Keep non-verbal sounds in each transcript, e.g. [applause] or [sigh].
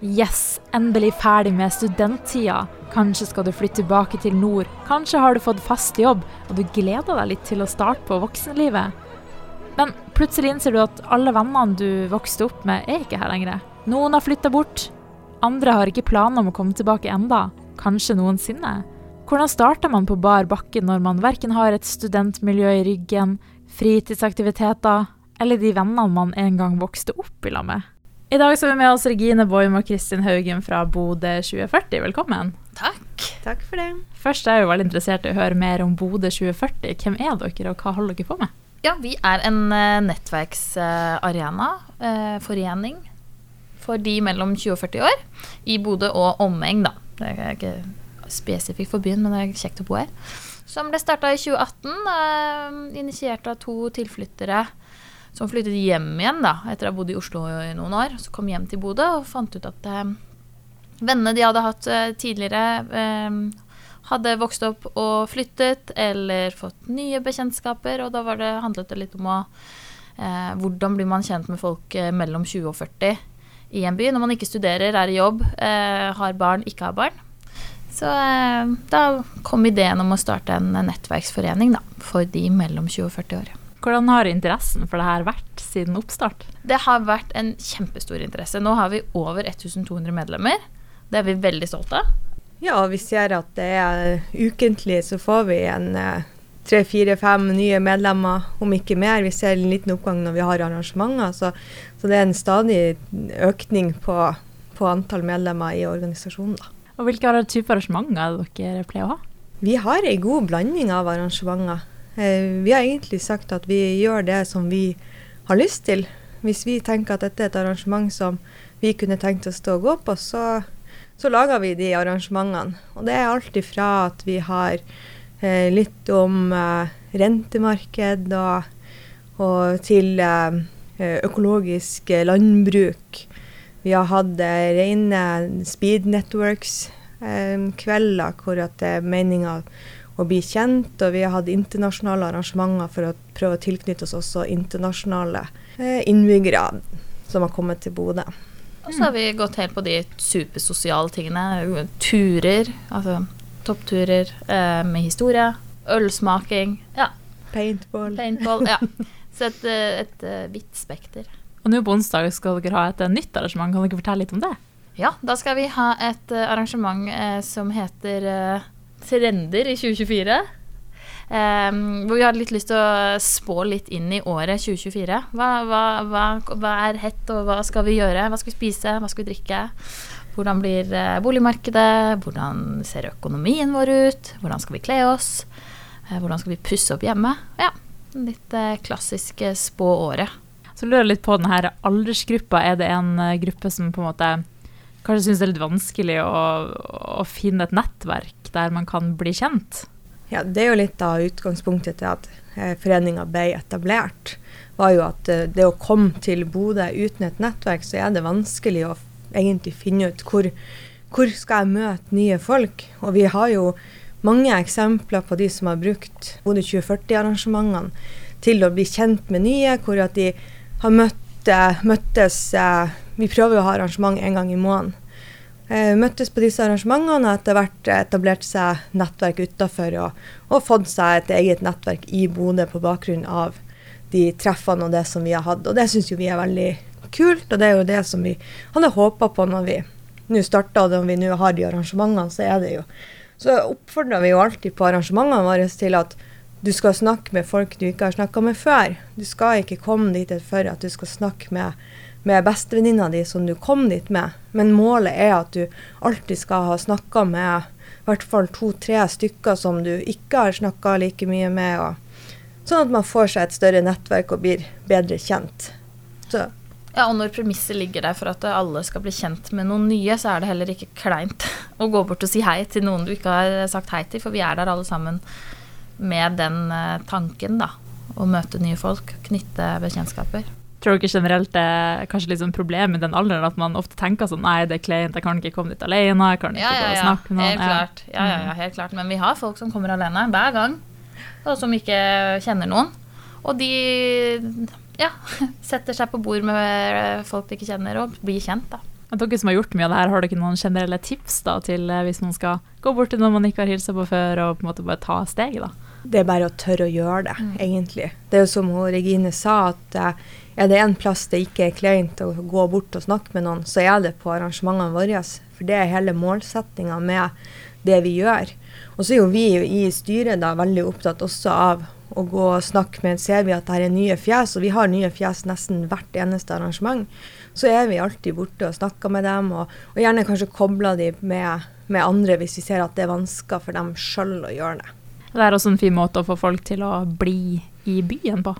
Yes, endelig ferdig med studenttida. Kanskje skal du flytte tilbake til nord. Kanskje har du fått fast jobb, og du gleder deg litt til å starte på voksenlivet. Men plutselig innser du at alle vennene du vokste opp med, er ikke her lenger. Noen har flytta bort. Andre har ikke planer om å komme tilbake enda. Kanskje noensinne. Hvordan starter man på bar bakke når man verken har et studentmiljø i ryggen, fritidsaktiviteter eller de vennene man en gang vokste opp i lag med? I dag så er vi med oss Regine Boim og Kristin Haugen fra Bodø 2040. Velkommen. Takk. Takk for det. Først er jeg jo veldig interessert i å høre mer om Bodø 2040. Hvem er dere, og hva holder dere på med? Ja, vi er en uh, nettverksarena, uh, forening, for de mellom 20 og 40 år. I Bodø og omegn, da. Det er ikke spesifikt for byen, men det er kjekt å bo her. Som ble starta i 2018, uh, initiert av to tilflyttere som flyttet hjem igjen da, etter å ha bodd i Oslo i noen år. Så kom hjem til Bodø og fant ut at eh, vennene de hadde hatt eh, tidligere, eh, hadde vokst opp og flyttet eller fått nye bekjentskaper. Og da det, handlet det litt om å eh, Hvordan blir man kjent med folk eh, mellom 20 og 40 i en by når man ikke studerer, er i jobb, eh, har barn, ikke har barn. Så da kom ideen om å starte en nettverksforening da, for de mellom 20 og 40 år. Hvordan har interessen for det her vært siden oppstart? Det har vært en kjempestor interesse. Nå har vi over 1200 medlemmer. Det er vi veldig stolte av. Ja, vi ser at det er ukentlig så får vi en eh, tre, fire, fem nye medlemmer, om ikke mer. Vi ser en liten oppgang når vi har arrangementer. Så, så det er en stadig økning på, på antall medlemmer i organisasjonen. Da. Og Hvilke typer arrangementer dere pleier å ha? Vi har en god blanding av arrangementer. Eh, vi har egentlig sagt at vi gjør det som vi har lyst til. Hvis vi tenker at dette er et arrangement som vi kunne tenkt oss å gå på, så, så lager vi de arrangementene. Og det er alt ifra at vi har eh, litt om eh, rentemarked og, og til eh, økologisk landbruk. Vi har hatt eh, rene speed networks eh, kvelder hvor det er meninga å bli kjent. Og vi har hatt internasjonale arrangementer for å prøve å tilknytte oss også internasjonale eh, innbyggere som har kommet til Bodø. Og så har vi gått helt på de supersosiale tingene. Turer, altså toppturer eh, med historie. Ølsmaking. Ja. Paintball. Paintball, ja. [laughs] Så et, eh, et, et vidt spekter. Og nå på onsdag skal dere ha et nytt arrangement. Kan dere fortelle litt om det? Ja, da skal vi ha et arrangement eh, som heter eh, trender i 2024. Um, hvor vi hadde litt lyst til å spå litt inn i året 2024. Hva, hva, hva, hva, er hett, og hva skal vi gjøre? Hva skal vi spise? Hva skal vi drikke? Hvordan blir uh, boligmarkedet? Hvordan ser økonomien vår ut? Hvordan skal vi kle oss? Uh, hvordan skal vi pusse opp hjemme? Ja, litt uh, klassisk spå året. Så lurer jeg litt på denne aldersgruppa. Er det en gruppe som på en måte kanskje syns det er litt vanskelig å, å finne et nettverk? der man kan bli kjent? Ja, Det er jo litt av utgangspunktet til at eh, foreninga ble etablert. var jo at eh, det å komme til Bodø uten et nettverk, så er det vanskelig å egentlig finne ut hvor, hvor skal jeg møte nye folk. Og vi har jo mange eksempler på de som har brukt Bodø 2040-arrangementene til å bli kjent med nye, hvor at de har møtt, eh, møttes Vi prøver å ha arrangement en gang i måneden. Eh, møttes på disse arrangementene og etter hvert etablert seg nettverk utafor og, og, fått seg et eget nettverk i Bodø på bakgrunn av de treffene og det som vi har hatt. Og det syns vi er veldig kult, og det er jo det som vi hadde håpa på når vi nå starta, og når vi nå har de arrangementene, så er det jo Så oppfordrer vi jo alltid på arrangementene våre til at du skal snakke med folk du ikke har snakka med før. Du skal ikke komme dit for at du skal snakke med med bestevenninna di som du kom dit med, men målet er at du alltid skal ha snakka med i hvert fall to-tre stykker som du ikke har snakka like mye med. Og, sånn at man får seg et større nettverk og blir bedre kjent. Så. Ja, og når premisset ligger der for at alle skal bli kjent med noen nye, så er det heller ikke kleint [laughs] å gå bort og si hei til noen du ikke har sagt hei til, for vi er der alle sammen med den eh, tanken, da. Å møte nye folk, knytte bekjentskaper. Tror dere generelt det er kanskje litt sånn problem i den alderen at man ofte tenker sånn Nei, det er kleint, jeg kan ikke komme dit alene. Jeg kan ikke ja, ja, ja. snakke med noen. Helt klart. Ja, ja, ja, helt klart. Men vi har folk som kommer alene hver gang, og som ikke kjenner noen. Og de ja, [laughs] setter seg på bord med folk de ikke kjenner, og blir kjent, da. Dere som har gjort mye av det her, har dere noen generelle tips da til eh, hvis man skal gå bort til noen man ikke har hilsa på før, og på en måte bare ta steget, da? Det er bare å tørre å gjøre det, Mm. egentlig. Det er jo som Regine sa, at eh, er det en plass det ikke er kleint å gå bort og snakke med noen, så er det på arrangementene våre. For det er hele målsettinga med det vi gjør. Og så er jo vi i styret da veldig opptatt også av å gå og snakke med Ser vi at det her er nye fjes, og vi har nye fjes nesten hvert eneste arrangement, så er vi alltid borte og snakker med dem, og, og gjerne kanskje kobler de med, med andre hvis vi ser at det er vansker for dem sjøl å gjøre det. Det er også en fin måte å få folk til å bli i byen på.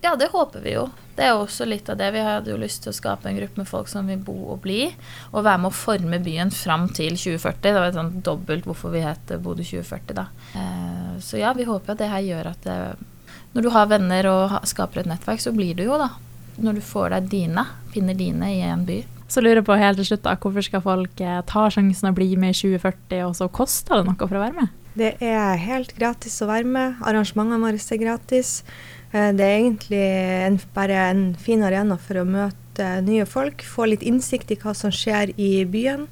Ja, det håper vi jo. Det er jo også litt av det. Vi hadde jo lyst til å skape en gruppe med folk som vil bo og bli, og være med å forme byen fram til 2040. Det var et sånt dobbelt hvorfor vi het Bodø 2040, da. Eh, så ja, vi håper at det her gjør at det, når du har venner og skaper et nettverk, så blir du jo, da. Når du får deg dine, finner dine i en by. Så lurer jeg på helt til slutt, da, hvorfor skal folk eh, ta sjansen å bli med i 2040, og så koster det noe for å være med? Det er helt gratis å være med. Arrangementene våre er gratis. Eh, Det er egentlig en, bare en fin arena for å møte nye folk, få litt innsikt i hva som skjer i byen.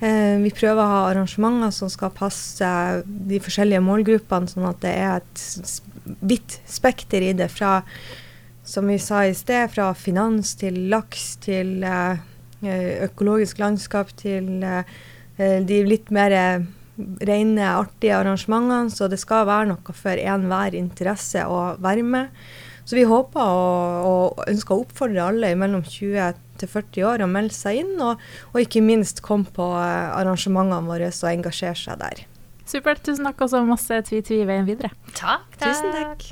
Eh, Vi prøver å ha arrangementer som skal passe de forskjellige målgruppene, sånn at det er et vidt spekter i det. Fra, som vi sa i sted, fra finans til laks til eh, økologisk landskap til de litt mer rene, artige arrangementene. Så det skal være noe for enhver interesse å være med. Så vi håper og, og ønsker å oppfordre alle mellom 20 til 40 år å melde seg inn, og, og ikke minst komme på eh, arrangementene våre og engasjere seg der. Supert. Tusen takk, og så masse tvi-tvi i veien videre. Takk, Tusen takk.